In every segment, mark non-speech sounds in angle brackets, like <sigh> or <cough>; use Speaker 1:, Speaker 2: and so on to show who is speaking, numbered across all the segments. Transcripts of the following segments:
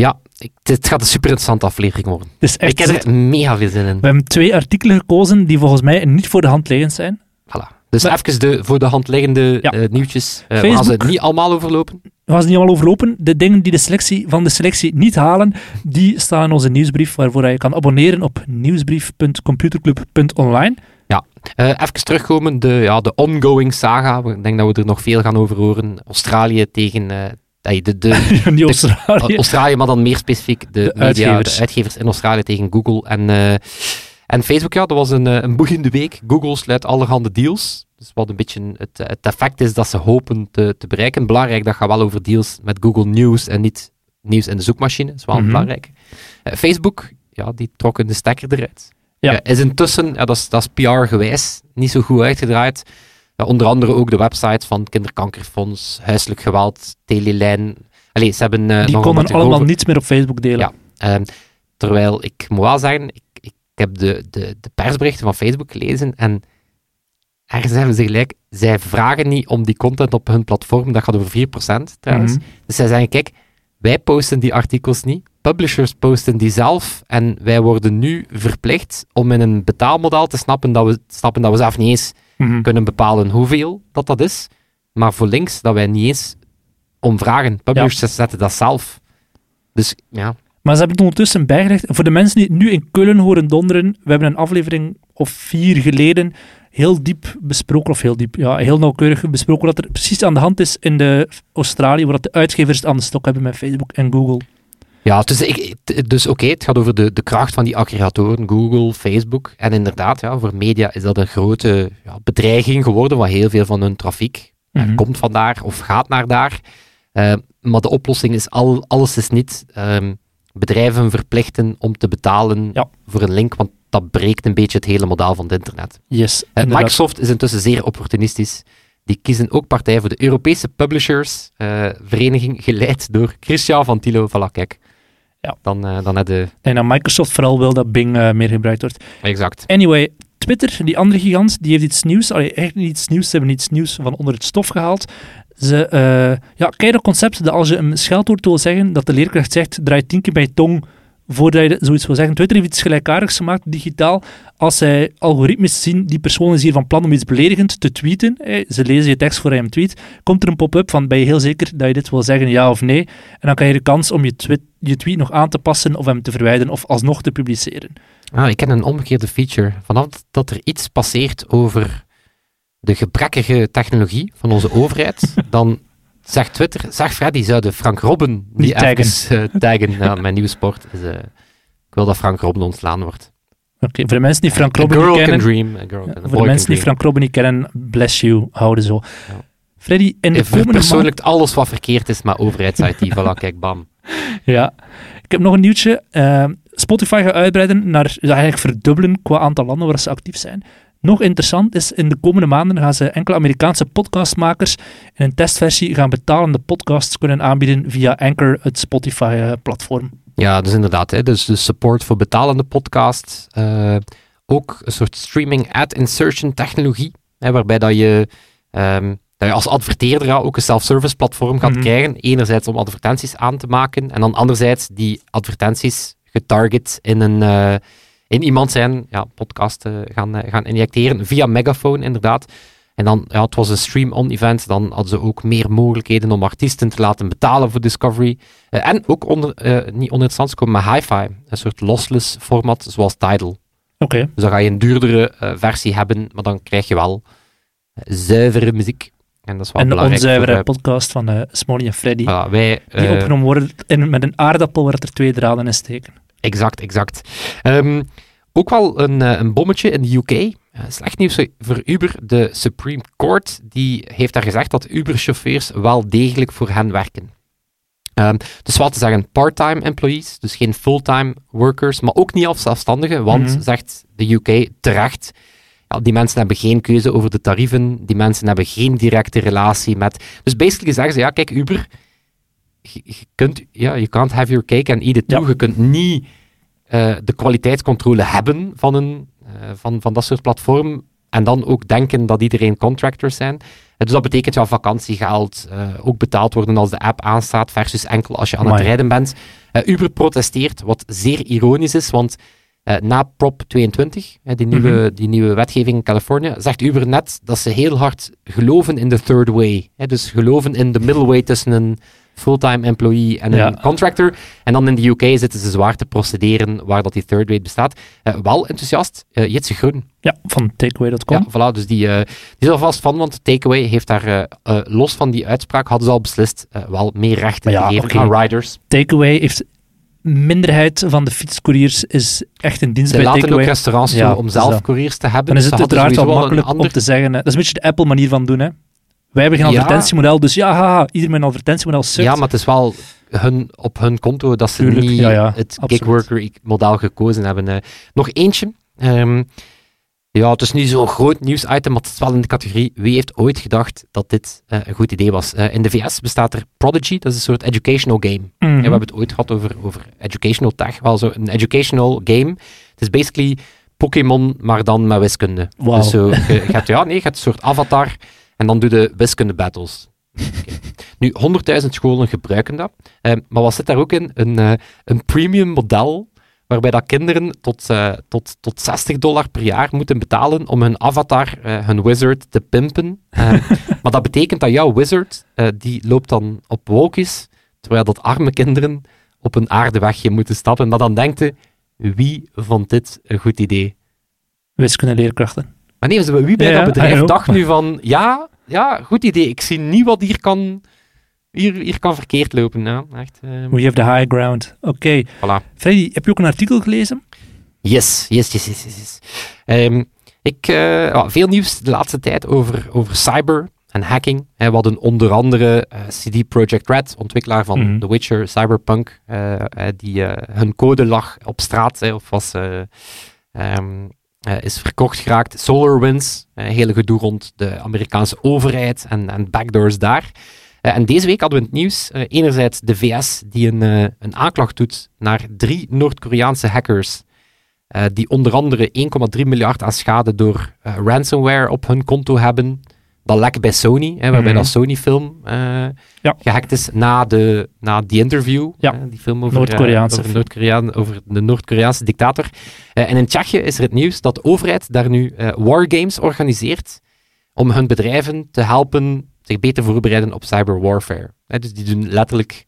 Speaker 1: Ja, ik, dit gaat een super interessante aflevering worden.
Speaker 2: Het echt
Speaker 1: ik heb er mega veel zin in.
Speaker 2: We hebben twee artikelen gekozen die volgens mij niet voor de hand liggend zijn.
Speaker 1: Voilà. Dus
Speaker 2: Maar-
Speaker 1: even de, voor de hand liggende
Speaker 2: Ja.
Speaker 1: eh, nieuwtjes. Eh, we gaan ze
Speaker 2: Facebook.
Speaker 1: niet allemaal overlopen.
Speaker 2: We gaan ze niet allemaal overlopen. De dingen die de selectie van de selectie niet halen, die staan in onze nieuwsbrief, waarvoor je kan abonneren op nieuwsbrief.computerclub.online.
Speaker 1: Eh, even terugkomen, de, ja, de ongoing saga. Ik denk dat we er nog veel gaan over horen. Australië tegen... de, de, <laughs>
Speaker 2: Australië.
Speaker 1: Australië, maar dan meer specifiek de, media,
Speaker 2: uitgevers.
Speaker 1: de uitgevers in Australië tegen Google en, eh, en Facebook. Ja, dat was een, eh, een boeiende week. Google sluit allerhande deals. Dus wat een beetje het, het effect is dat ze hopen te, te bereiken. Belangrijk, dat gaat wel over deals met Google News en niet nieuws in de zoekmachine. Dat is wel
Speaker 2: Mhm.
Speaker 1: belangrijk. Eh, Facebook, ja, die trokken de stekker eruit.
Speaker 2: Ja.
Speaker 1: Ja, is intussen, ja, dat is, dat is PR-gewijs, niet zo goed uitgedraaid. Ja, onder andere ook de websites van Kinderkankerfonds, Huiselijk Geweld, Telelijn. Allee, ze hebben eh,
Speaker 2: Die konden allemaal
Speaker 1: over-
Speaker 2: niets meer op Facebook delen.
Speaker 1: Ja. Ehm, terwijl ik moet wel zeggen, ik, ik heb de, de, de persberichten van Facebook gelezen en ergens hebben ze gelijk, zij vragen niet om die content op hun platform, dat gaat over 4% trouwens.
Speaker 2: Mhm.
Speaker 1: Dus zij zeggen, kijk, wij posten die artikels niet, publishers posten die zelf en wij worden nu verplicht om in een betaalmodel te snappen dat we, snappen dat we zelf niet eens
Speaker 2: Mhm.
Speaker 1: kunnen bepalen hoeveel dat dat is, maar voor links dat wij niet eens om vragen. Publishers zetten dat zelf. Dus ja,
Speaker 2: Maar ze hebben het ondertussen bijgelegd. Voor de mensen die het nu in Kullen horen donderen, we hebben een aflevering of vier geleden heel diep besproken, of heel diep, ja, heel nauwkeurig besproken wat er precies aan de hand is in de Australië, waar de uitgevers het aan de stok hebben met Facebook en Google.
Speaker 1: Ja, dus, ik, dus oké, het gaat over de, de kracht van die aggregatoren, Google, Facebook. En inderdaad, ja, voor media is dat een grote ja, bedreiging geworden, want heel veel van hun trafiek
Speaker 2: Mhm.
Speaker 1: komt van daar of gaat naar daar. Eh, maar de oplossing is al, alles is niet ehm, bedrijven verplichten om te betalen
Speaker 2: Ja.
Speaker 1: voor een link, want dat breekt een beetje het hele model van het internet.
Speaker 2: Yes,
Speaker 1: Eh. Microsoft is intussen zeer opportunistisch. Die kiezen ook partij voor de Europese Publishers eh, Vereniging, geleid door Christian van Tilo. Voilà, kijk.
Speaker 2: Ja.
Speaker 1: Dan, eh, dan heb je...
Speaker 2: En dat Microsoft vooral wil dat Bing eh, meer gebruikt wordt.
Speaker 1: Exact.
Speaker 2: Anyway, Twitter, die andere gigant, die heeft iets nieuws. Allee, echt niet iets nieuws. Ze hebben iets nieuws van onder het stof gehaald. Ze, eh ja, kijk dat concept dat als je een scheldwoord wil zeggen, dat de leerkracht zegt, draai tien keer bij je tong voordat je zoiets wil zeggen. Twitter heeft iets gelijkaardigs gemaakt, digitaal. Als zij algoritmes zien, die persoon is hier van plan om iets beledigend te tweeten, ze lezen je tekst voor hij hem tweet, komt er een pop-up van, ben je heel zeker dat je dit wil zeggen, ja of nee? En dan krijg je de kans om je, tweet, je tweet nog aan te passen of hem te verwijderen of alsnog te publiceren.
Speaker 1: Ah, ik ken een omgekeerde feature. Vanaf dat er iets passeert over de gebrekkige technologie van onze overheid, <laughs> dan zegt Twitter, zeg Freddy, zouden Frank Robben die
Speaker 2: Niet taggen.
Speaker 1: eh, taggen. Mijn nieuwe sport is... eh, ik wil dat Frank Robben ontslaan wordt.
Speaker 2: Oké, voor de mensen die Frank Robben niet kennen...
Speaker 1: dream. Girl
Speaker 2: Ja, voor de mensen die. Frank Robben niet kennen, bless you, houden zo.
Speaker 1: Ja.
Speaker 2: Freddy, in de
Speaker 1: Ik
Speaker 2: komende
Speaker 1: verpersoonlijkt alles wat verkeerd is met overheids-IT. <laughs> voilà, kijk, bam.
Speaker 2: Ja. Ik heb nog een nieuwtje. Eh, Spotify gaat uitbreiden naar eigenlijk verdubbelen qua aantal landen waar ze actief zijn. Nog interessant is, in de komende maanden gaan ze enkele Amerikaanse podcastmakers in een testversie gaan betalende podcasts kunnen aanbieden via Anchor, het Spotify-platform.
Speaker 1: Ja, dus inderdaad. Hè, dus de support voor betalende podcasts. eh, ook een soort streaming ad insertion technologie. Hè, waarbij dat je, ehm, dat je als adverteerder ja, ook een self-service platform gaat
Speaker 2: Mhm.
Speaker 1: krijgen. Enerzijds om advertenties aan te maken. En dan anderzijds die advertenties getarget in, een, eh, in iemand zijn ja, podcast gaan, eh, gaan injecteren. Via Megaphone, inderdaad. En dan, ja, het was een stream-on event. Dan hadden ze ook meer mogelijkheden om artiesten te laten betalen voor Discovery. Eh, en ook onder, eh, niet oninteressant komen met hi-fi. Een soort lossless format, zoals Tidal.
Speaker 2: Oké.
Speaker 1: Dus dan ga je een duurdere versie hebben, maar dan krijg je wel zuivere muziek. En dat is wel
Speaker 2: onzuivere
Speaker 1: voor,
Speaker 2: podcast van Smolly en Freddy,
Speaker 1: voilà, wij,
Speaker 2: die opgenomen worden in, met een aardappel waar er twee draden in steken.
Speaker 1: Exact, exact. Ehm, ook wel een, eh, een bommetje in de UK. Eh, slecht nieuws voor Uber. De Supreme Court die heeft daar gezegd dat Uber-chauffeurs wel degelijk voor hen werken. Ehm, dus wat te zeggen, part-time employees, dus geen fulltime workers, maar ook niet als zelfstandigen, want,
Speaker 2: Mhm.
Speaker 1: zegt de UK terecht, ja, die mensen hebben geen keuze over de tarieven, die mensen hebben geen directe relatie met... Dus basically zeggen ze, ja, kijk, Uber, je, je kunt, ja, you can't have your cake and eat it too.
Speaker 2: Ja.
Speaker 1: Je kunt niet eh, de kwaliteitscontrole hebben van, een, eh, van, van dat soort platform en dan ook denken dat iedereen contractors zijn. Eh, dus dat betekent ja, vakantiegeld, eh, ook betaald worden als de app aanstaat, versus enkel als je aan het
Speaker 2: Amai.
Speaker 1: rijden bent. Uber protesteert, wat zeer ironisch is, want na Prop 22, eh, die, nieuwe, die nieuwe wetgeving in Californië, zegt Uber net dat ze heel hard geloven in de third way. Dus geloven in de middle way tussen een fulltime employee en een
Speaker 2: Ja.
Speaker 1: contractor. En dan in de UK zitten ze zwaar te procederen waar dat die third way bestaat. Eh, wel enthousiast, eh, Jitse Groen.
Speaker 2: Ja, van takeaway.com.
Speaker 1: Ja, voilà, dus die, eh, die is er vast van, want Takeaway heeft daar, los van die uitspraak, hadden ze al beslist, wel meer rechten
Speaker 2: ja,
Speaker 1: gegeven
Speaker 2: oké.
Speaker 1: aan riders.
Speaker 2: Takeaway heeft minderheid van de fietscouriers is echt een dienst
Speaker 1: Ze
Speaker 2: bij
Speaker 1: laten ook
Speaker 2: Takeaway.
Speaker 1: restaurants
Speaker 2: Ja,
Speaker 1: om
Speaker 2: dus
Speaker 1: zelf couriers te hebben.
Speaker 2: Dan is
Speaker 1: Ze
Speaker 2: het uiteraard wel makkelijk om te zeggen. hè. Dat is een beetje de Apple manier van doen. Hè. Wij hebben geen
Speaker 1: Ja.
Speaker 2: advertentiemodel, dus ja, haha, ieder met een advertentiemodel sukt.
Speaker 1: Ja, maar het is wel hun, op hun konto dat ze
Speaker 2: Tuurlijk,
Speaker 1: niet
Speaker 2: ja, ja,
Speaker 1: het gigworker-model gekozen hebben. nog eentje. Ehm, ja, het is niet zo'n groot nieuwsitem, maar het is wel in de categorie wie heeft ooit gedacht dat dit eh, een goed idee was. Eh, in de VS bestaat er Prodigy, dat is een soort educational game.
Speaker 2: Mhm.
Speaker 1: Ja, we hebben het ooit gehad over, over educational tech, wel zo een educational game. Het is basically Pokémon, maar dan met wiskunde.
Speaker 2: Wauw.
Speaker 1: Dus zo, je, je hebt, ja, nee, je hebt een soort avatar en dan doe je wiskunde battles. Nu, 100.000 scholen gebruiken dat. Eh, maar wat zit daar ook in? Een, eh, een premium model waarbij dat kinderen tot, eh, tot, tot 60 dollar per jaar moeten betalen om hun avatar, hun wizard, te pimpen. <laughs> Maar dat betekent dat jouw wizard, die loopt dan op wolkjes, terwijl dat arme kinderen op een aardewegje moeten stappen. Maar dan denkt je, wie vond dit een goed idee?
Speaker 2: Wiskundeleerkrachten.
Speaker 1: Maar nee, wie bij
Speaker 2: Ja,
Speaker 1: dat bedrijf dacht nu van, ja, ja, goed idee, ik zie niet wat hier kan, hier, hier kan verkeerd lopen. Ja, echt, eh,
Speaker 2: We have the high ground. Oké.
Speaker 1: voilà.
Speaker 2: Freddy, heb je ook een artikel gelezen?
Speaker 1: Yes, yes, yes, yes, yes. Ehm, ik, eh, ja, veel nieuws de laatste tijd over, over cyber en hacking. Hè, we hadden onder andere eh, CD Projekt Red, ontwikkelaar van
Speaker 2: Mhm.
Speaker 1: The Witcher, Cyberpunk, eh, die hun code lag op straat, of was, eh, eh, is verkocht geraakt. SolarWinds, een hele gedoe rond de Amerikaanse overheid en, en backdoors daar. Eh, en deze week hadden we het nieuws eh, enerzijds de VS die een, eh, een aanklacht doet naar drie Noord-Koreaanse hackers eh, die onder andere 1,3 miljard aan schade door eh, ransomware op hun konto hebben. Dat lek bij Sony, hè, waarbij
Speaker 2: Mhm.
Speaker 1: dat Sony-film eh,
Speaker 2: Ja.
Speaker 1: gehackt is na de, na The Interview.
Speaker 2: Ja.
Speaker 1: hè, die film over,
Speaker 2: Noord-Koreaanse
Speaker 1: eh, over. Noord-Koreaan, over de Noord-Koreaanse dictator. Eh, en in Tsjechië is er het nieuws dat de overheid daar nu eh, wargames organiseert om hun bedrijven te helpen zich beter voorbereiden op cyberwarfare. Hè, dus die doen letterlijk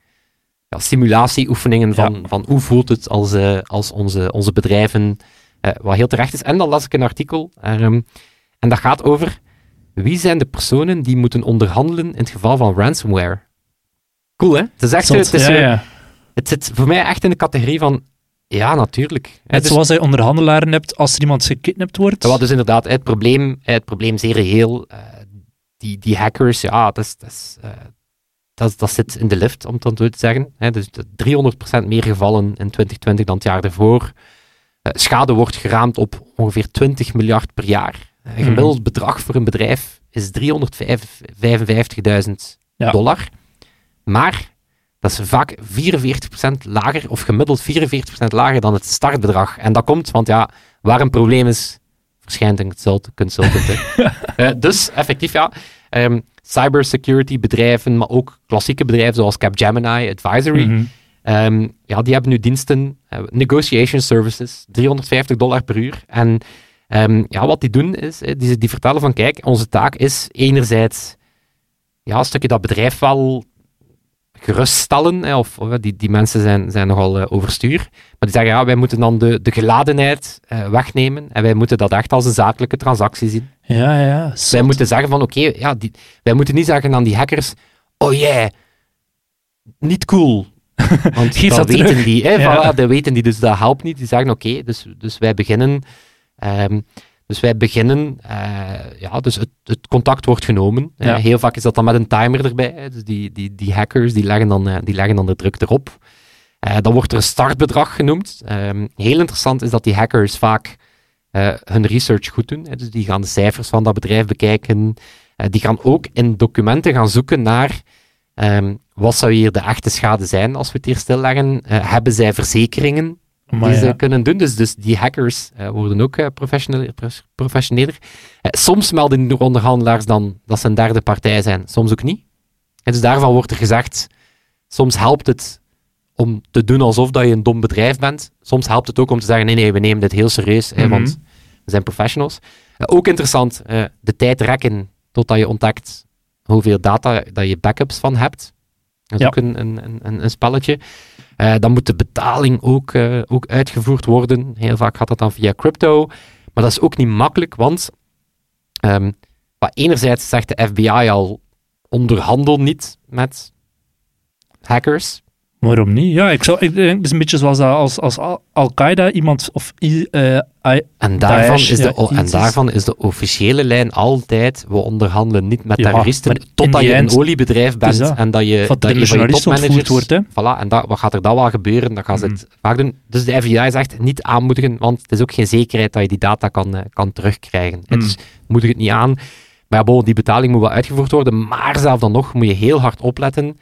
Speaker 1: ja, simulatieoefeningen van, van hoe voelt het als, eh, als onze, onze bedrijven, eh, wat heel terecht is. En dan las ik een artikel, ehm, en dat gaat over wie zijn de personen die moeten onderhandelen in het geval van ransomware. Cool, hè? Het, is echt, zo-
Speaker 2: Zot.
Speaker 1: het, is
Speaker 2: ja,
Speaker 1: zo-
Speaker 2: ja.
Speaker 1: het zit voor mij echt in de categorie van, ja, natuurlijk.
Speaker 2: Net
Speaker 1: dus-
Speaker 2: zoals je onderhandelaren hebt als er iemand gekidnapt wordt.
Speaker 1: wat dus inderdaad, het probleem, het probleem zeer reëel. eh, die, die hackers, ja, dat, is, dat, is, eh, dat, dat zit in de lift, om het dan zo te zeggen. Dus de 300% meer gevallen in 2020 dan het jaar ervoor. Eh, schade wordt geraamd op ongeveer 20 miljard per jaar. Een
Speaker 2: Mhm.
Speaker 1: gemiddeld bedrag voor een bedrijf is 355.000
Speaker 2: Ja.
Speaker 1: dollar. Maar dat is vaak 44% lager, of gemiddeld 44% lager dan het startbedrag. En dat komt, want ja, waar een probleem is, verschijnt een consult- consultant. <laughs> Eh, dus effectief, ja. ehm, cybersecurity bedrijven, maar ook klassieke bedrijven zoals Capgemini, Advisory,
Speaker 2: Mhm.
Speaker 1: Ehm, ja, die hebben nu diensten, eh, negotiation services, 350 dollar per uur. En ehm, ja, wat die doen is, die, die vertellen van, kijk, onze taak is enerzijds ja, een stukje dat bedrijf wel geruststellen, hè, of, die, die mensen zijn, zijn nogal eh, overstuur, maar die zeggen, ja, wij moeten dan de, de geladenheid eh, wegnemen en wij moeten dat echt als een zakelijke transactie zien.
Speaker 2: Ja, ja.
Speaker 1: Wij moeten zeggen van, oké, ja, die- wij moeten niet zeggen aan die hackers, oh yeah, niet cool. <laughs> Want dat
Speaker 2: dat
Speaker 1: weten
Speaker 2: terug.
Speaker 1: die, hè,
Speaker 2: Ja.
Speaker 1: voilà, dat weten die, dus dat helpt niet. Die zeggen, oké, dus, dus wij beginnen, ehm, dus wij beginnen, eh, ja, dus het, het contact wordt genomen. Eh, heel vaak is dat dan met een timer erbij, hè, dus die, die, die hackers, die leggen, dan, eh, die leggen dan de druk erop. Dan wordt er een startbedrag genoemd. Ehm, heel interessant is dat die hackers vaak hun research goed doen. Hè. Dus die gaan de cijfers van dat bedrijf bekijken. Die gaan ook in documenten gaan zoeken naar ehm, wat zou hier de echte schade zijn als we het hier stilleggen. Hebben zij verzekeringen
Speaker 2: Maar
Speaker 1: die ze
Speaker 2: ja.
Speaker 1: kunnen doen? Dus, dus die hackers eh, worden ook eh, professioneler. Eh, soms melden de onderhandelaars dan dat ze een derde partij zijn, soms ook niet. En dus daarvan wordt er gezegd, soms helpt het om te doen alsof dat je een dom bedrijf bent. Soms helpt het ook om te zeggen, nee, nee, we nemen dit heel serieus, hè,
Speaker 2: Mhm.
Speaker 1: want we zijn professionals. Ook interessant, de tijd rekken totdat je ontdekt hoeveel data dat je backups van hebt. Dat is
Speaker 2: Ja.
Speaker 1: ook een, een, een- spelletje. Eh, dan moet de betaling ook, eh, ook uitgevoerd worden. Heel vaak gaat dat dan via crypto. Maar dat is ook niet makkelijk, want ehm, enerzijds zegt de FBI al, onderhandel niet met hackers.
Speaker 2: Waarom niet? Ja, ik zou, ik denk, het is een beetje zoals dat als, als Al- Al-Qaeda iemand of I- eh, I-
Speaker 1: En daarvan,
Speaker 2: Daesh,
Speaker 1: is de,
Speaker 2: ja,
Speaker 1: en daarvan is de officiële lijn altijd, we onderhandelen niet met
Speaker 2: Ja,
Speaker 1: terroristen, totdat je een oliebedrijf bent
Speaker 2: dat.
Speaker 1: en dat je, dat je van je topmanagers...
Speaker 2: wordt,
Speaker 1: Voilà, en dat, wat gaat er dan wel gebeuren? Dan gaan ze
Speaker 2: Mhm.
Speaker 1: het vaak doen. Dus de FBI zegt niet aanmoedigen, want het is ook geen zekerheid dat je die data kan, eh, kan terugkrijgen.
Speaker 2: Mhm.
Speaker 1: Dus moedig het niet aan. Maar ja, bon, die betaling moet wel uitgevoerd worden, maar zelf dan nog moet je heel hard opletten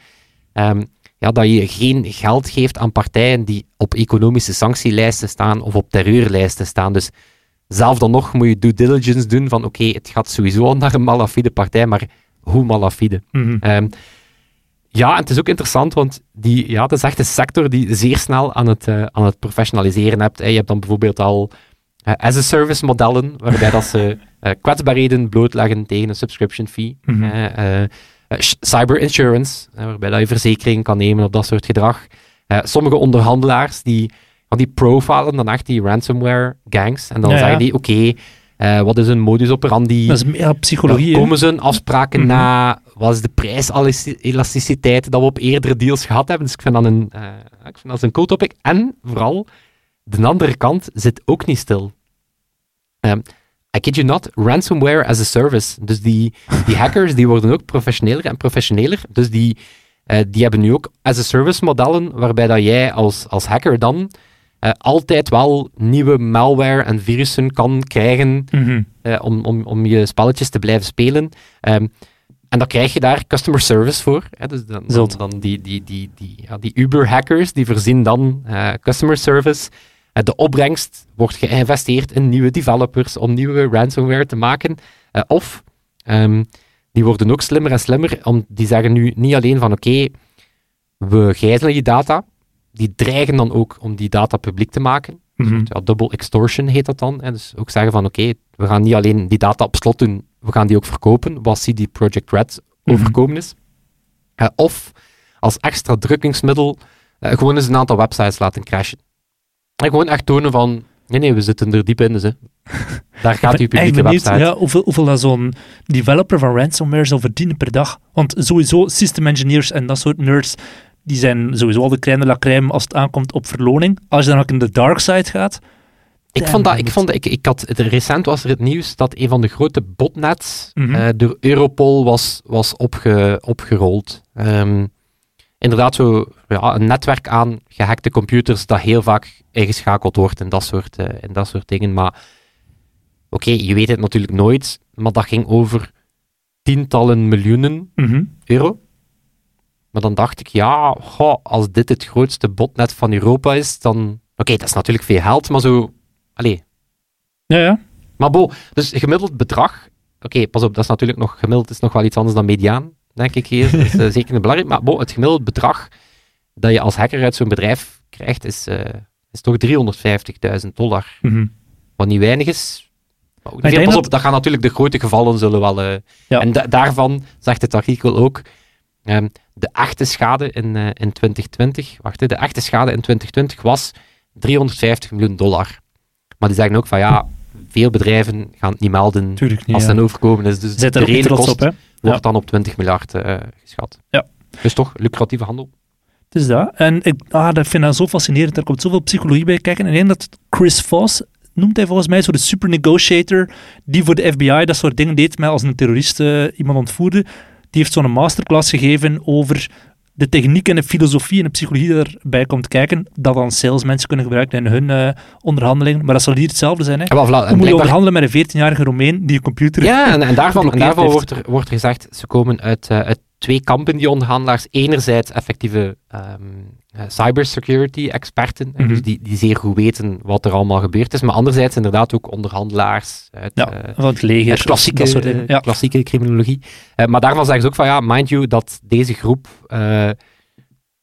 Speaker 1: ehm, ja, dat je geen geld geeft aan partijen die op economische sanctielijsten staan of op terreurlijsten staan. Dus zelf dan nog moet je due diligence doen van oké, het gaat sowieso al naar een malafide partij, maar hoe malafide?
Speaker 2: Mhm.
Speaker 1: Ehm, ja, en het is ook interessant, want die, ja, dat is echt een sector die zeer snel aan het, eh, aan het professionaliseren hebt. Je hebt dan bijvoorbeeld al eh, as-a-service modellen, waarbij dat ze <laughs> eh, kwetsbaarheden blootleggen tegen een subscription fee. Sh- cyber insurance, eh, waarbij dat je verzekering kan nemen op dat soort gedrag. Eh, sommige onderhandelaars die, die profilen dan echt die ransomware gangs. En dan
Speaker 2: Ja,
Speaker 1: zeggen die, oké, eh, wat is een modus operandi?
Speaker 2: Dat is meer psychologie.
Speaker 1: Dan komen ze een afspraken
Speaker 2: Mhm.
Speaker 1: na? Wat is de prijselasticiteit dat we op eerdere deals gehad hebben? Dus ik vind dat een, eh, ik vind dat een cool topic. En vooral, de andere kant zit ook niet stil. Ehm, I kid you not, ransomware as a service. Dus die, die <laughs> hackers die worden ook professioneler en professioneler. Dus die, eh, die hebben nu ook as a service modellen, waarbij dat jij als, als hacker dan eh, altijd wel nieuwe malware en virussen kan krijgen
Speaker 2: Mhm.
Speaker 1: eh, om, om, om je spelletjes te blijven spelen. Ehm, en dan krijg je daar customer service voor. Hè? Dus dan, dan,
Speaker 2: Zot.
Speaker 1: dan die, die, die, die, ja, die Uber-hackers, die voorzien dan customer service. Eh, de opbrengst wordt geïnvesteerd in nieuwe developers om nieuwe ransomware te maken. Eh, of ehm, die worden ook slimmer en slimmer. Om, die zeggen nu niet alleen van oké, we gijzelen je data. Die dreigen dan ook om die data publiek te maken.
Speaker 2: Mhm.
Speaker 1: Ja, double extortion heet dat dan. Hè. Dus ook zeggen van oké, we gaan niet alleen die data op slot doen, we gaan die ook verkopen, wat CD Projekt Red
Speaker 2: Mhm.
Speaker 1: overkomen is. Eh, of als extra drukkingsmiddel gewoon eens een aantal websites laten crashen. En gewoon echt tonen van, nee nee, we zitten er diep in, dus hè. daar gaat uw
Speaker 2: ben
Speaker 1: publieke
Speaker 2: benieuwd,
Speaker 1: website.
Speaker 2: Ja, hoeveel, hoeveel dat zo'n developer van ransomware zou verdienen per dag. Want sowieso, system engineers en dat soort nerds, die zijn sowieso al de kleine la crème als het aankomt op verloning. Als je dan ook in de dark side gaat,
Speaker 1: Ik vond dat, ik vond, ik, ik had, recent was er het nieuws dat een van de grote botnets eh, door Europol was, was opge, opgerold. Ehm, inderdaad, zo ja, een netwerk aan gehackte computers dat heel vaak ingeschakeld wordt en dat soort, eh, en dat soort dingen. Maar oké, je weet het natuurlijk nooit, maar dat ging over tientallen miljoenen
Speaker 2: mhm.
Speaker 1: euro. Maar dan dacht ik, ja, goh, als dit het grootste botnet van Europa is, dan... Oké, dat is natuurlijk veel geld, maar zo... Allee,
Speaker 2: ja, ja.
Speaker 1: maar bo, dus gemiddeld bedrag. Oké, pas op, dat is natuurlijk nog gemiddeld is nog wel iets anders dan mediaan, denk ik hier. Dat is eh, <laughs> zeker een belangrijk. Maar bo, het gemiddeld bedrag dat je als hacker uit zo'n bedrijf krijgt, is, eh, is toch 350.000 dollar.
Speaker 2: Mhm.
Speaker 1: Wat niet weinig is. Maar ook niet Pas op, dat gaan natuurlijk de grote gevallen zullen wel. eh,
Speaker 2: Ja.
Speaker 1: En da- daarvan zegt het artikel ook. ehm, de echte schade in, in 2020, wacht, de echte schade in 2020 was 350 miljoen dollar. Maar die zeggen ook van ja, veel bedrijven gaan het niet melden
Speaker 2: Tuurlijk niet.
Speaker 1: als
Speaker 2: ja.
Speaker 1: het dan overkomen is. Dus
Speaker 2: Zet
Speaker 1: de
Speaker 2: er
Speaker 1: kost
Speaker 2: op, hè.
Speaker 1: wordt
Speaker 2: Ja.
Speaker 1: dan op 20 miljard eh, geschat.
Speaker 2: Ja.
Speaker 1: Dus toch, lucratieve handel.
Speaker 2: Het is dat. En ik ah, dat vind ik zo fascinerend. Er komt zoveel psychologie bij kijken. En ik denk dat Chris Voss, noemt hij volgens mij zo de super negotiator, die voor de FBI dat soort dingen deed, met als een terrorist eh, iemand ontvoerde. Die heeft zo'n masterclass gegeven over de techniek en de filosofie en de psychologie erbij komt kijken, dat dan salesmensen kunnen gebruiken in hun eh, onderhandelingen. Maar dat zal hier hetzelfde zijn. Hè?
Speaker 1: Ja, maar voilà, en
Speaker 2: Hoe moet je onderhandelen met een 14-jarige Romein die een computer...
Speaker 1: Ja, en, en daarvan, <laughs> en daarvan wordt, er, wordt er gezegd, ze komen uit, eh, uit twee kampen, die onderhandelaars. Enerzijds effectieve ehm, eh, cybersecurity-experten, eh,
Speaker 2: Mhm.
Speaker 1: dus die, die zeer goed weten wat er allemaal gebeurd is, maar anderzijds inderdaad ook onderhandelaars uit,
Speaker 2: Ja,
Speaker 1: eh,
Speaker 2: van het leger.
Speaker 1: uit klassieke,
Speaker 2: dat soort dingen. Ja.
Speaker 1: klassieke criminologie. Eh, maar daarvan zeggen ze ook van, ja, mind you, dat deze groep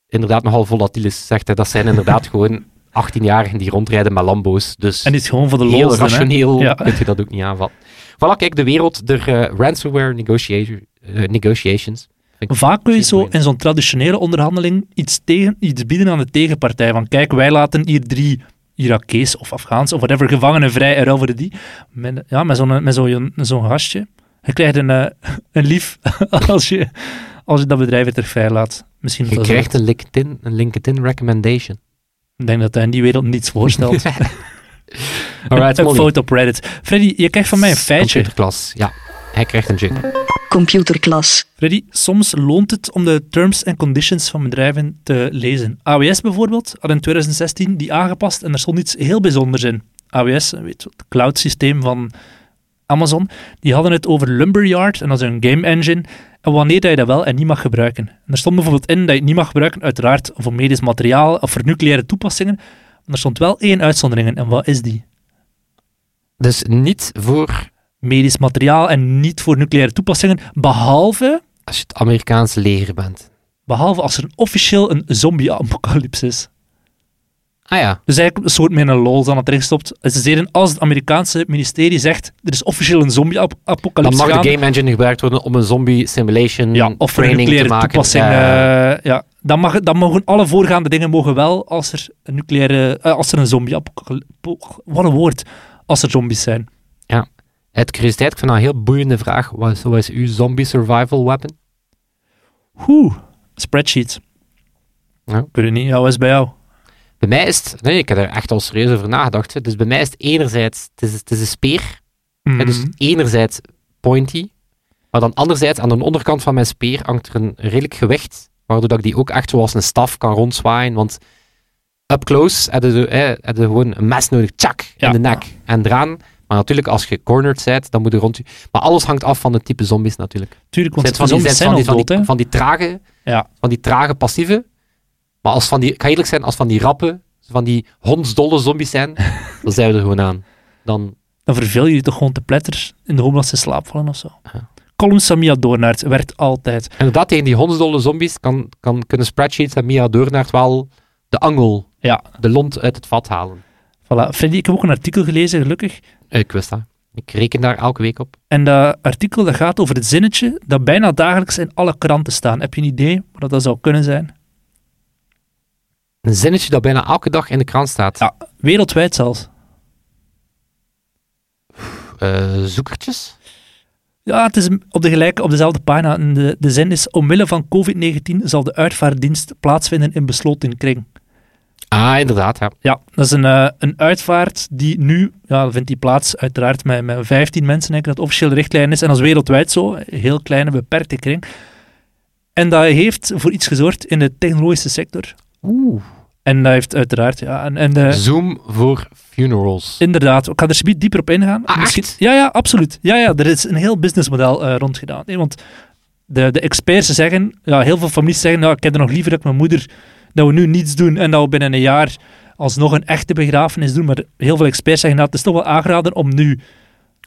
Speaker 1: inderdaad nogal volatiel is, zegt hij. Dat zijn inderdaad <laughs> gewoon 18-jarigen die rondrijden met Lambo's, dus
Speaker 2: En is gewoon voor de
Speaker 1: heel
Speaker 2: lol.
Speaker 1: rationeel
Speaker 2: Ja.
Speaker 1: kun je dat ook niet aanvatten. Voilà, kijk, de wereld der eh, ransomware negotiation, eh, negotiations.
Speaker 2: Vaak kun je zo in zo'n traditionele onderhandeling iets, tegen, iets bieden aan de tegenpartij. Van kijk, wij laten hier drie Irakees of Afghaans of whatever gevangenen vrij en voor die. Met, ja, met zo'n met zo'n zo'n gastje. Je krijgt een, eh, <laughs> een lief <laughs> als je, als je dat bedrijf weer terug vrijlaat. Misschien
Speaker 1: Je
Speaker 2: zo-
Speaker 1: krijgt een LinkedIn, een LinkedIn recommendation.
Speaker 2: Ik denk dat hij in die wereld niets voorstelt. <laughs>
Speaker 1: Alright,
Speaker 2: een
Speaker 1: Molly.
Speaker 2: foto op Reddit. Freddy, je krijgt van mij een feitje.
Speaker 1: Computerklas, ja. Hij krijgt een jug.
Speaker 3: Computerklas.
Speaker 2: Freddy, soms loont het om de terms and conditions van bedrijven te lezen. AWS bijvoorbeeld had in 2016 die aangepast en er stond iets heel bijzonders in. AWS, weet je, het cloud systeem van Amazon, die hadden het over Lumberyard en dat is een game engine en wanneer dat je dat wel en niet mag gebruiken. En er stond bijvoorbeeld in dat je het niet mag gebruiken, uiteraard voor medisch materiaal of voor nucleaire toepassingen, maar er stond wel één uitzondering in en wat is die?
Speaker 1: Dus niet voor
Speaker 2: Medisch materiaal en niet voor nucleaire toepassingen, behalve
Speaker 1: als je het Amerikaanse leger bent.
Speaker 2: Behalve als er officieel een zombie-apocalypse is.
Speaker 1: Ah ja,
Speaker 2: Dus eigenlijk een soort met een lol aan het erin gestopt. Ze zeiden, als het Amerikaanse ministerie zegt, er is officieel een
Speaker 1: dan
Speaker 2: zombie-apocalypse
Speaker 1: mag
Speaker 2: gaande,
Speaker 1: de game engine gebruikt worden om een zombie simulation
Speaker 2: ja, of voor een
Speaker 1: training te
Speaker 2: nucleaire
Speaker 1: maken.
Speaker 2: toepassing.
Speaker 1: Ja.
Speaker 2: eh, ja. dan, mag, dan mogen alle voorgaande dingen mogen wel als er een nucleaire, eh, als er een zombie-apocalypse, wat een woord, als er zombies zijn.
Speaker 1: Uit curiositeit, ik vind dat een heel boeiende vraag. Wat is, wat is uw zombie survival weapon?
Speaker 2: Oeh, spreadsheet.
Speaker 1: Ja.
Speaker 2: Ik weet het niet, wat is bij jou?
Speaker 1: Bij mij is het, nee, ik heb er echt al serieus over nagedacht. hè. Dus bij mij is het enerzijds, het is, het is een speer. hè, dus enerzijds pointy, maar dan anderzijds aan de onderkant van mijn speer hangt er een redelijk gewicht, waardoor dat ik die ook echt zoals een staf kan rondzwaaien. Want up close heb je, heb gewoon een mes nodig, tjak,
Speaker 2: Ja.
Speaker 1: in de nek en eraan. Maar natuurlijk, als je cornered bent, dan moet je rond je... Maar alles hangt af van het type zombies natuurlijk.
Speaker 2: Tuurlijk, want
Speaker 1: van die,
Speaker 2: zombies
Speaker 1: zijn van die,
Speaker 2: dood,
Speaker 1: van die, van die trage,
Speaker 2: Ja.
Speaker 1: van die trage passieve. Maar als van die, ik ga eerlijk zijn, als van die rappe, van die hondsdolle zombies zijn, <laughs> dan zijn we er gewoon aan. Dan,
Speaker 2: Dan verveel je je toch gewoon te pletter in de hoop dat ze slaap vallen of zo.
Speaker 1: Ja.
Speaker 2: Column Samia Doornaert werkt altijd.
Speaker 1: inderdaad, tegen die hondsdolle zombies kan, kan, kunnen spreadsheets en Mia Doornaert wel de angel,
Speaker 2: Ja,
Speaker 1: de lont uit het vat halen.
Speaker 2: Voilà. Freddy, ik heb ook een artikel gelezen, gelukkig.
Speaker 1: Ik wist dat. Ik reken daar elke week op.
Speaker 2: En dat artikel dat gaat over het zinnetje dat bijna dagelijks in alle kranten staan. Heb je een idee wat dat zou kunnen zijn?
Speaker 1: Een zinnetje dat bijna elke dag in de krant staat.
Speaker 2: Ja. Wereldwijd zelfs.
Speaker 1: Eh, zoekertjes?
Speaker 2: Ja, het is op, de gelijke, op dezelfde pagina. De, de zin is, omwille van COVID-19 zal de uitvaartdienst plaatsvinden in besloten kring.
Speaker 1: Ah, inderdaad, ja.
Speaker 2: Ja, dat is een, eh, een uitvaart die nu, ja, vindt die plaats uiteraard met, met 15 mensen, denk ik dat officiële richtlijn is. En dat is wereldwijd zo, heel kleine, beperkte kring. En dat heeft voor iets gezorgd in de technologische sector.
Speaker 1: Oeh.
Speaker 2: En dat heeft uiteraard, ja, en,
Speaker 1: Zoom voor funerals.
Speaker 2: inderdaad, ik ga er subiet dieper op ingaan.
Speaker 1: Ah,
Speaker 2: Misschien-? Ja, ja, absoluut. Ja, ja, er is een heel businessmodel eh rond gedaan. hè, want de, de experts zeggen, ja, heel veel families zeggen, nou, ik heb er nog liever dat ik mijn moeder, dat we nu niets doen en dat we binnen een jaar alsnog een echte begrafenis doen. Maar heel veel experts zeggen, nou, het is toch wel aangeraden om nu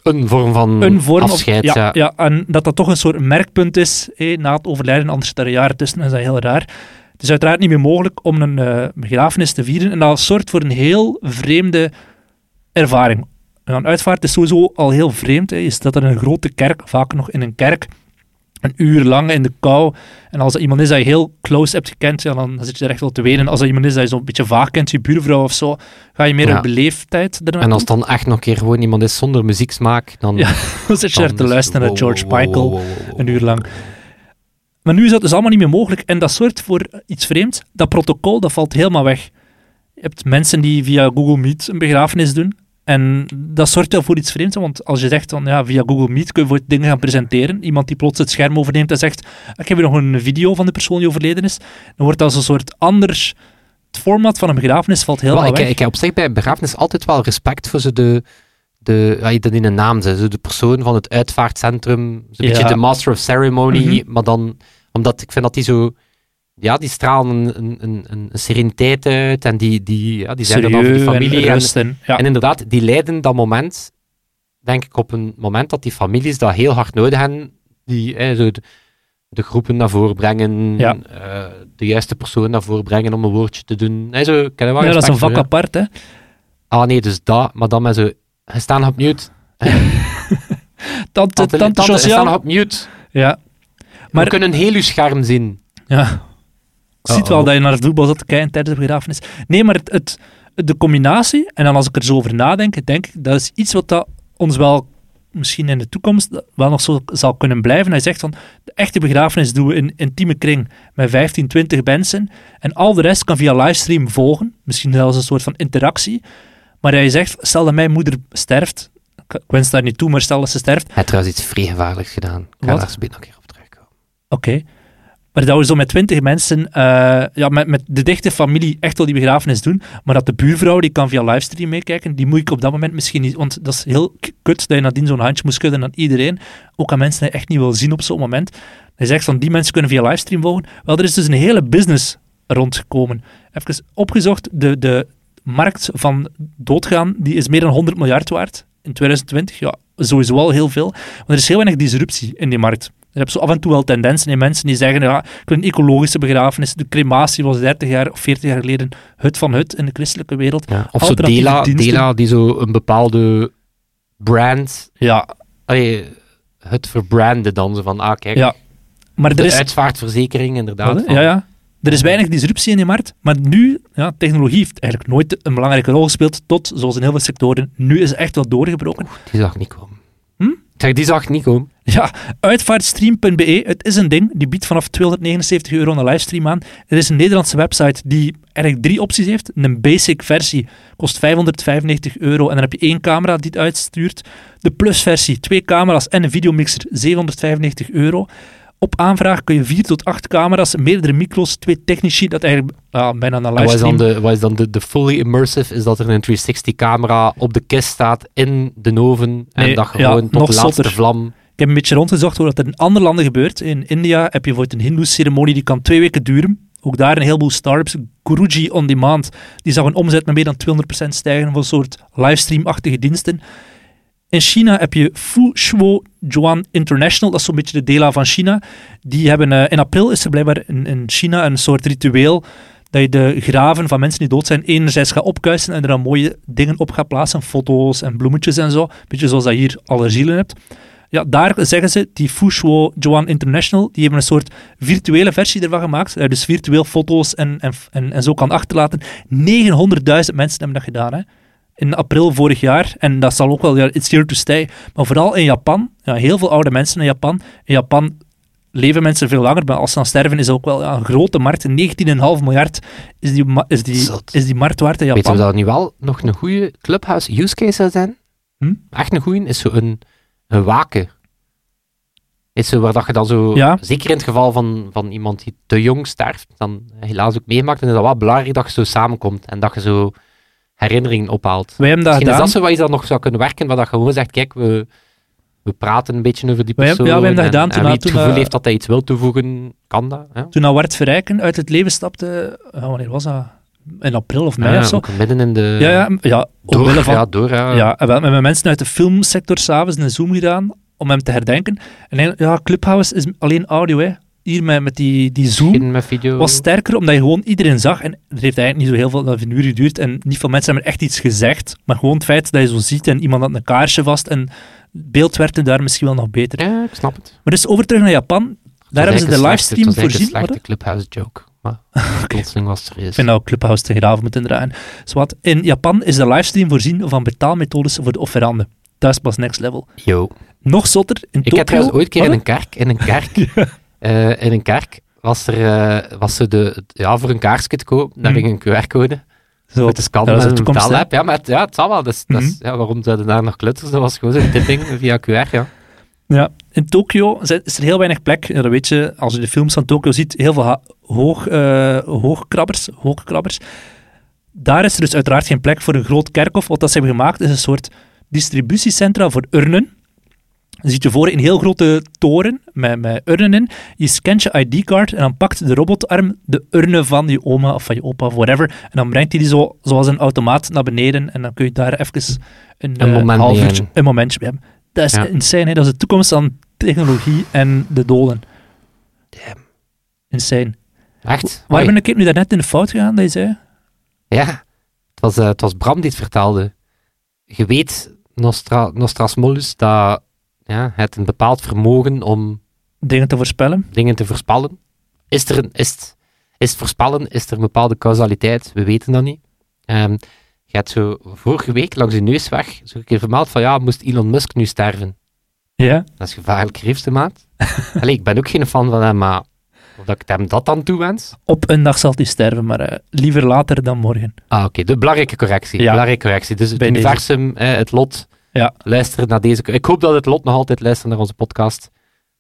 Speaker 1: Een vorm van
Speaker 2: een vorm of-
Speaker 1: afscheid.
Speaker 2: ja,
Speaker 1: ja.
Speaker 2: ja, en dat dat toch een soort merkpunt is hé, na het overlijden, anders zit er jaren tussen en is dat heel raar. Het is uiteraard niet meer mogelijk om een eh, begrafenis te vieren en dat zorgt voor een heel vreemde ervaring. Een uitvaart is sowieso al heel vreemd. Hè. Je staat er in een grote kerk, vaak nog in een kerk, een uur lang in de kou. En als er iemand is dat je heel close hebt gekend, ja, dan zit je er echt wel te wenen. Als er iemand is dat je zo'n beetje vaak kent, je buurvrouw of zo, ga je meer
Speaker 1: Ja.
Speaker 2: op beleefdheid ernaartoe.
Speaker 1: En als het dan echt nog een keer gewoon iemand is zonder muzieksmaak, dan...
Speaker 2: Ja, <laughs> dan zit je er te
Speaker 1: is-
Speaker 2: luisteren naar George
Speaker 1: wow,
Speaker 2: Michael.
Speaker 1: wow,
Speaker 2: een uur lang. Maar nu is dat dus allemaal niet meer mogelijk en dat zorgt voor iets vreemds. Dat protocol, dat valt helemaal weg. Je hebt mensen die via Google Meet een begrafenis doen. En dat zorgt wel voor iets vreemds, want als je zegt van ja, via Google Meet kun je voor dingen gaan presenteren, iemand die plots het scherm overneemt en zegt ik heb hier nog een video van de persoon die overleden is, dan wordt dat zo'n soort anders... Het format van een begrafenis valt heel erg
Speaker 1: ik, ik heb op zich bij begrafenis altijd wel respect voor zo de, de ja, dat in een naam zijn, zo de persoon van het uitvaartcentrum, zo'n
Speaker 2: Ja.
Speaker 1: beetje de master of ceremony,
Speaker 2: Mhm.
Speaker 1: maar dan, omdat ik vind dat die zo, ja, die stralen een, een, een, een sereniteit uit en die, die, ja, die zijn er dan voor die familie. En,
Speaker 2: en, ja.
Speaker 1: en inderdaad, die leiden dat moment, denk ik, op een moment dat die families dat heel hard nodig hebben, die eh, zo de, de groepen naar voren brengen,
Speaker 2: Ja.
Speaker 1: eh, de juiste persoon naar voren brengen om een woordje te doen. Eh, zo, heb er wel
Speaker 2: ja, dat is een
Speaker 1: voor,
Speaker 2: vak apart, hè.
Speaker 1: Ah nee, dus dat, maar dan met zo... Hij staat nog op mute. <laughs>
Speaker 2: Tante,
Speaker 1: Tante,
Speaker 2: tante,
Speaker 1: hij staat nog
Speaker 2: Josiane.
Speaker 1: op mute.
Speaker 2: Ja,
Speaker 1: We
Speaker 2: Maar-
Speaker 1: kunnen heel
Speaker 2: Ik ziet wel dat je naar het voetbal zat te kijken tijdens de begrafenis. Nee, maar het, het, de combinatie, en dan als ik er zo over nadenk, denk ik, dat is iets wat dat ons wel misschien in de toekomst wel nog zo zal kunnen blijven. Hij zegt van, de echte begrafenis doen we in een intieme kring met 15, 20 mensen en al de rest kan via livestream volgen. Misschien zelfs een soort van interactie. Maar hij zegt, stel dat mijn moeder sterft, ik wens daar niet toe, maar stel dat ze sterft,
Speaker 1: Hij heeft trouwens iets vrij gevaarlijks gedaan. Ik ga daar nog een keer op terugkomen.
Speaker 2: Oké. Maar dat we zo met twintig mensen, eh, ja, met, met de dichte familie echt wel die begrafenis doen, maar dat de buurvrouw, die kan via livestream meekijken, die moet ik op dat moment misschien niet, want dat is heel kut dat je nadien zo'n handje moet schudden aan iedereen, ook aan mensen die echt niet wil zien op zo'n moment. Hij zegt van, die mensen kunnen via livestream volgen. Wel, er is dus een hele business rondgekomen. Even opgezocht, de, de markt van doodgaan, die is meer dan 100 miljard waard in 2020. Ja, sowieso al heel veel. Maar er is heel weinig disruptie in die markt. Je hebt zo af en toe wel tendensen in mensen die zeggen, ja, ik wil een ecologische begrafenis. De crematie was 30 jaar of 40 jaar geleden het van het in de christelijke wereld.
Speaker 1: Ja. Of zo Dela. Dela, die zo een bepaalde brand...
Speaker 2: Ja,
Speaker 1: Allee, het verbranden dan. Zo van, ah kijk,
Speaker 2: Ja, maar er
Speaker 1: de
Speaker 2: is...
Speaker 1: uitvaartverzekering inderdaad. Van-
Speaker 2: ja, ja. Er is weinig disruptie in die markt, maar nu, ja, technologie heeft eigenlijk nooit een belangrijke rol gespeeld, tot, zoals in heel veel sectoren, nu is het echt wel doorgebroken.
Speaker 1: Die zag niet komen.
Speaker 2: Hm?
Speaker 1: Ik zeg, die zag niet komen.
Speaker 2: Ja, uitvaartstream.be, het is een ding, die biedt vanaf 279 euro een livestream aan. Er is een Nederlandse website die eigenlijk drie opties heeft. Een basic versie kost 595 euro en dan heb je één camera die het uitstuurt. De plus versie, twee camera's en een videomixer, 795 euro. Op aanvraag kun je vier tot acht camera's, meerdere micro's, twee technici, dat eigenlijk ah, bijna een
Speaker 1: En wat is
Speaker 2: livestream...
Speaker 1: dan, de, wat is dan de, de fully immersive? Is dat er een 360-camera op de kist staat in de oven en
Speaker 2: Nee,
Speaker 1: dat
Speaker 2: ja,
Speaker 1: gewoon tot de laatste
Speaker 2: zotter.
Speaker 1: vlam...
Speaker 2: Ik heb een beetje rondgezocht hoe dat er in andere landen gebeurt. In India heb je bijvoorbeeld een Hindoe-ceremonie die kan twee weken duren. Ook daar een heleboel startups. Guruji On Demand, die zag een omzet met meer dan 200% stijgen voor een soort livestream-achtige diensten. In China heb je Fu Shuo Juan International, dat is zo'n beetje de Dela van China. Die hebben, eh, in april is er blijkbaar in, in China een soort ritueel dat je de graven van mensen die dood zijn enerzijds gaat opkuisen en er dan mooie dingen op gaat plaatsen, foto's en bloemetjes en zo. Beetje zoals dat hier alle zielen hebt. Ja, daar zeggen ze, die Fushuo Joan International, die hebben een soort virtuele versie ervan gemaakt. Je dus virtueel foto's en, en, en, en zo kan achterlaten. 900.000 mensen hebben dat gedaan, hè. In april vorig jaar. En dat zal ook wel, ja, it's here to stay. Maar vooral in Japan, ja, heel veel oude mensen in Japan. In Japan leven mensen veel langer, maar als ze dan sterven is ook wel ja, een grote markt. 19,5 miljard is die, is, die,
Speaker 1: Zot.
Speaker 2: is die markt waard in
Speaker 1: Weet je
Speaker 2: Japan.
Speaker 1: dat nu wel nog een goede clubhouse use case zou zijn?
Speaker 2: Hm?
Speaker 1: Echt een goede is zo een, waken. Is zo waar dat je dan zo,
Speaker 2: Ja.
Speaker 1: zeker in het geval van, van iemand die te jong sterft, dan helaas ook meemaakt, dan is dat wel belangrijk dat je zo samenkomt en dat je zo herinneringen ophaalt.
Speaker 2: Wij hebben dat
Speaker 1: Misschien is
Speaker 2: gedaan.
Speaker 1: dat zo wat je dan nog zou kunnen werken, waar dat je gewoon zegt, kijk, we, we praten een beetje over die
Speaker 2: Wij
Speaker 1: persoon.
Speaker 2: ja, we hebben dat
Speaker 1: en,
Speaker 2: gedaan toen
Speaker 1: en wie het gevoel heeft dat hij iets wil toevoegen, kan dat. Ja.
Speaker 2: Toen Wart Verrijken uit het leven stapte, ja, wanneer was dat? In april of mei
Speaker 1: Ja,
Speaker 2: of zo.
Speaker 1: midden in de...
Speaker 2: Ja, ja, ja
Speaker 1: door,
Speaker 2: van,
Speaker 1: ja, door, ja.
Speaker 2: Ja, en we hebben met mensen uit de filmsector s'avonds een Zoom gedaan om hem te herdenken. En ja, Clubhouse is alleen audio, hè. Hier met, met die, die Zoom
Speaker 1: Begin met video.
Speaker 2: was sterker, omdat je gewoon iedereen zag. En het heeft eigenlijk niet zo heel veel, dat een uur geduurd. En niet veel mensen hebben echt iets gezegd. Maar gewoon het feit dat je zo ziet en iemand had een kaarsje vast. En het beeld werd daar misschien wel nog beter.
Speaker 1: Ja, ik snap het.
Speaker 2: Maar dus over terug naar Japan. Daar hebben ze de livestream voorzien.
Speaker 1: Was
Speaker 2: Wat?
Speaker 1: een clubhouse joke. Maar <laughs> plotseling was het serieus.
Speaker 2: Ik vind ook Clubhouse te graven moeten draaien. Zwat, in Japan is de livestream voorzien van betaalmethodes voor de offeranden. Dat is pas next level.
Speaker 1: Yo.
Speaker 2: Nog zotter, in
Speaker 1: Ik heb trouwens ooit keer in een kerk, in een kerk, <laughs> eh, in een kerk was er, eh, was er de, ja, voor een kaarsje te koop, daar
Speaker 2: Mhm.
Speaker 1: ging een QR-code.
Speaker 2: Zo. dat is
Speaker 1: met
Speaker 2: de
Speaker 1: een betaalapp. Ja, maar het, ja, het zal wel. Dus, dat is- ja, waarom zouden daar nog klutters? Dat was gewoon zo'n tipping via QR, ja.
Speaker 2: Ja, in Tokio is er heel weinig plek. Ja, dat weet je, als je de films van Tokio ziet, heel veel hoog, eh, hoogkrabbers, hoogkrabbers. Daar is er dus uiteraard geen plek voor een groot kerkhof. Wat dat ze hebben gemaakt is een soort distributiecentra voor urnen. Je ziet je voor een heel grote toren met, met urnen in. Je scant je ID-card en dan pakt de robotarm de urne van je oma of van je opa of whatever. En dan brengt hij die zo, zoals een automaat naar beneden. En dan kun je daar even een,
Speaker 1: Een
Speaker 2: eh,
Speaker 1: moment
Speaker 2: een momentje mee hebben. Dat is
Speaker 1: Ja.
Speaker 2: insane, hè? dat is de toekomst van technologie en de doden.
Speaker 1: Damn.
Speaker 2: Insane.
Speaker 1: Echt?
Speaker 2: Waar ben ik nu daarnet in de fout gegaan, dat je zei?
Speaker 1: Ja, het was, eh, het was Bram die het vertelde. Je weet, Nostra, Nostrasmolus, dat ja, het een bepaald vermogen om
Speaker 2: Dingen te voorspellen.
Speaker 1: dingen te voorspellen. Is er een, is, het- is het voorspellen, is er een bepaalde causaliteit? We weten dat niet. Ehm, je hebt zo vorige week langs je neusweg zo een keer vermeld van ja, moest Elon Musk nu sterven?
Speaker 2: Ja.
Speaker 1: Dat is gevaarlijk griefste maat. <laughs> Allee, ik ben ook geen fan van hem, maar of dat ik hem dat dan toewens?
Speaker 2: Op een dag zal hij sterven, maar eh, liever later dan morgen.
Speaker 1: Ah, oké. De belangrijke correctie.
Speaker 2: Ja.
Speaker 1: Belangrijke correctie. Dus het
Speaker 2: Bij
Speaker 1: universum, eh, het lot,
Speaker 2: Ja.
Speaker 1: luisteren naar deze... Ik hoop dat het lot nog altijd luistert naar onze podcast.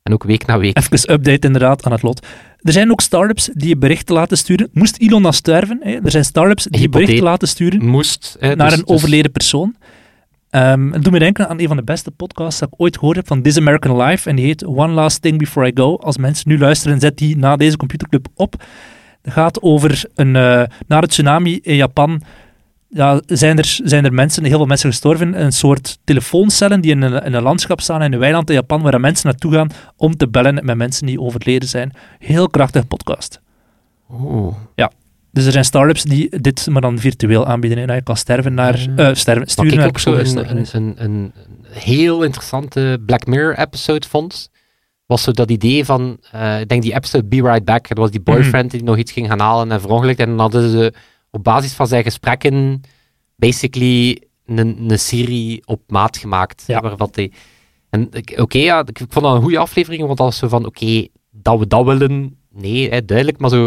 Speaker 1: En ook week na week.
Speaker 2: Even update inderdaad aan het lot. Er zijn ook startups die je berichten laten sturen. Moest Elon dan sterven? Hè? Er zijn startups die
Speaker 1: Hypothetisch.
Speaker 2: berichten laten sturen
Speaker 1: Moest. eh,
Speaker 2: naar
Speaker 1: dus-
Speaker 2: een
Speaker 1: dus-
Speaker 2: overleden persoon. Ehm het doet me denken aan een van de beste podcasts dat ik ooit gehoord heb van This American Life. En die heet One Last Thing Before I Go. Als mensen nu luisteren, zet die na deze computerclub op. Het gaat over een, eh, na de tsunami in Japan. Ja, zijn, er, zijn er mensen, heel veel mensen gestorven. Een soort telefooncellen die in een, in een landschap staan in een weiland in Japan, waar mensen naartoe gaan om te bellen met mensen die overleden zijn. Heel krachtige podcast.
Speaker 1: Oeh.
Speaker 2: Dus er zijn startups die dit maar dan virtueel aanbieden. En dat je kan sterven naar, eh, sterven, sturen
Speaker 1: ik
Speaker 2: naar
Speaker 1: ook zo een, een, heel interessante Black Mirror episode vond, was zo dat idee van, eh, ik denk die episode Be Right Back, dat was die boyfriend die nog iets ging gaan halen en verongelukt. En dan hadden ze op basis van zijn gesprekken basically een, een serie op maat gemaakt.
Speaker 2: Ja.
Speaker 1: Wat hij... En oké, ja, ik, ik vond dat een goede aflevering, want was zo van, oké, dat we dat willen, nee, hè, duidelijk, maar zo...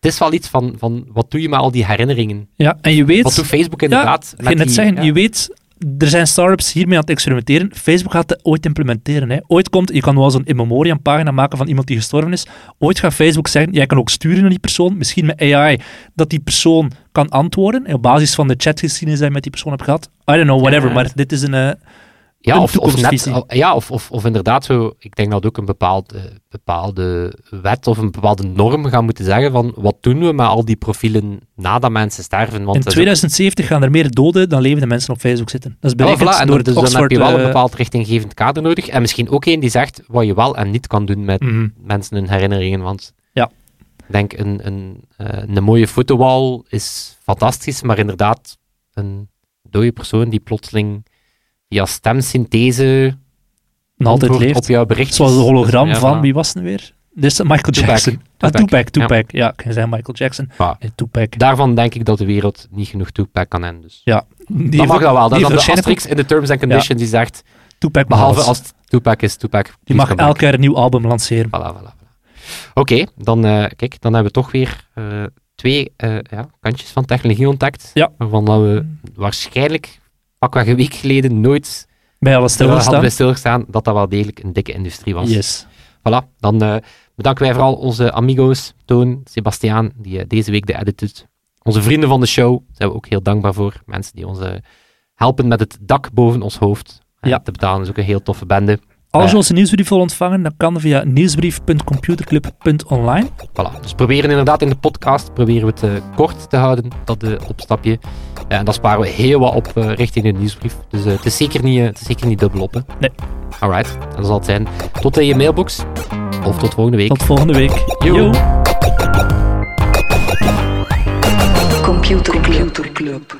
Speaker 1: Het is wel iets van, van, wat doe je met al die herinneringen?
Speaker 2: Ja, en je weet...
Speaker 1: Wat doet Facebook inderdaad?
Speaker 2: Ik ging net
Speaker 1: die-
Speaker 2: zeggen,
Speaker 1: ja.
Speaker 2: je weet, er zijn startups hiermee aan het experimenteren. Facebook gaat het ooit implementeren. Hè. Ooit komt, je kan wel zo'n in memoriam pagina maken van iemand die gestorven is. Ooit gaat Facebook zeggen, jij kan ook sturen naar die persoon, misschien met AI, dat die persoon kan antwoorden. En op basis van de chatgeschiedenis die je met die persoon hebt gehad. I don't know, whatever,
Speaker 1: Ja.
Speaker 2: maar dit is een... eh,
Speaker 1: Ja, of, of, net, ja of, of, of inderdaad zo, ik denk dat ook een bepaald, eh, bepaalde wet of een bepaalde norm gaan moeten zeggen van wat doen we met al die profielen nadat mensen sterven. Want
Speaker 2: in
Speaker 1: dat is
Speaker 2: 2070 gaan er meer doden dan levende mensen op Facebook zitten. Dat is
Speaker 1: Ja, voilà, en
Speaker 2: door
Speaker 1: dus dan heb je wel een bepaald richtinggevend kader nodig en misschien ook één die zegt wat je wel en niet kan doen met
Speaker 2: mhm.
Speaker 1: mensen hun herinneringen. Want
Speaker 2: Ja.
Speaker 1: ik denk, een, een, eh, een mooie fotowall is fantastisch, maar inderdaad, een dode persoon die plotseling via stemsynthese
Speaker 2: altijd leeft.
Speaker 1: op jouw bericht.
Speaker 2: Zoals het hologram van, wie was het nu weer? Dit is Michael
Speaker 1: Tupac.
Speaker 2: Jackson. Ah,
Speaker 1: Tupac.
Speaker 2: Tupac, Tupac. Ja, ik zeggen Michael Jackson.
Speaker 1: Ja.
Speaker 2: Tupac.
Speaker 1: Daarvan denk ik dat de wereld niet genoeg Tupac kan hebben. Dus.
Speaker 2: Ja. Die
Speaker 1: dat mag dat wel. Dat is dan de asterix in de terms and conditions die zegt,
Speaker 2: Tupac
Speaker 1: behalve als het Tupac is, Tupac.
Speaker 2: Die mag
Speaker 1: come
Speaker 2: elk
Speaker 1: back.
Speaker 2: jaar een nieuw album lanceren.
Speaker 1: Voilà, voilà, voilà. Oké, dan, eh, kijk, dan hebben we toch weer eh, twee eh, ja, kantjes van technologie ontdekt.
Speaker 2: Ja.
Speaker 1: Waarvan we waarschijnlijk, pakweg een week geleden, nooit
Speaker 2: Bij alles
Speaker 1: hadden
Speaker 2: stilgestaan.
Speaker 1: dat dat wel degelijk een dikke industrie was.
Speaker 2: Yes.
Speaker 1: Voilà, dan eh, bedanken wij vooral onze amigo's, Toon, Sebastiaan, die eh, deze week de edit doet. Onze vrienden van de show, daar zijn we ook heel dankbaar voor. Mensen die ons eh, helpen met het dak boven ons hoofd eh,
Speaker 2: Ja.
Speaker 1: te betalen. is ook een heel toffe bende.
Speaker 2: Als je onze nieuwsbrief wil ontvangen, dan kan via nieuwsbrief.computerclub.online.
Speaker 1: Voilà. Dus proberen inderdaad in de podcast proberen we het eh, kort te houden, dat uh, opstapje. En dan sparen we heel wat op eh, richting de nieuwsbrief. Dus het, is zeker niet, het is zeker niet dubbel op. Hè.
Speaker 2: Nee.
Speaker 1: Alright, dat zal het zijn. Tot in je mailbox. Of tot volgende week.
Speaker 2: Tot volgende week.
Speaker 1: Yo.
Speaker 2: Yo.
Speaker 3: Computer Club.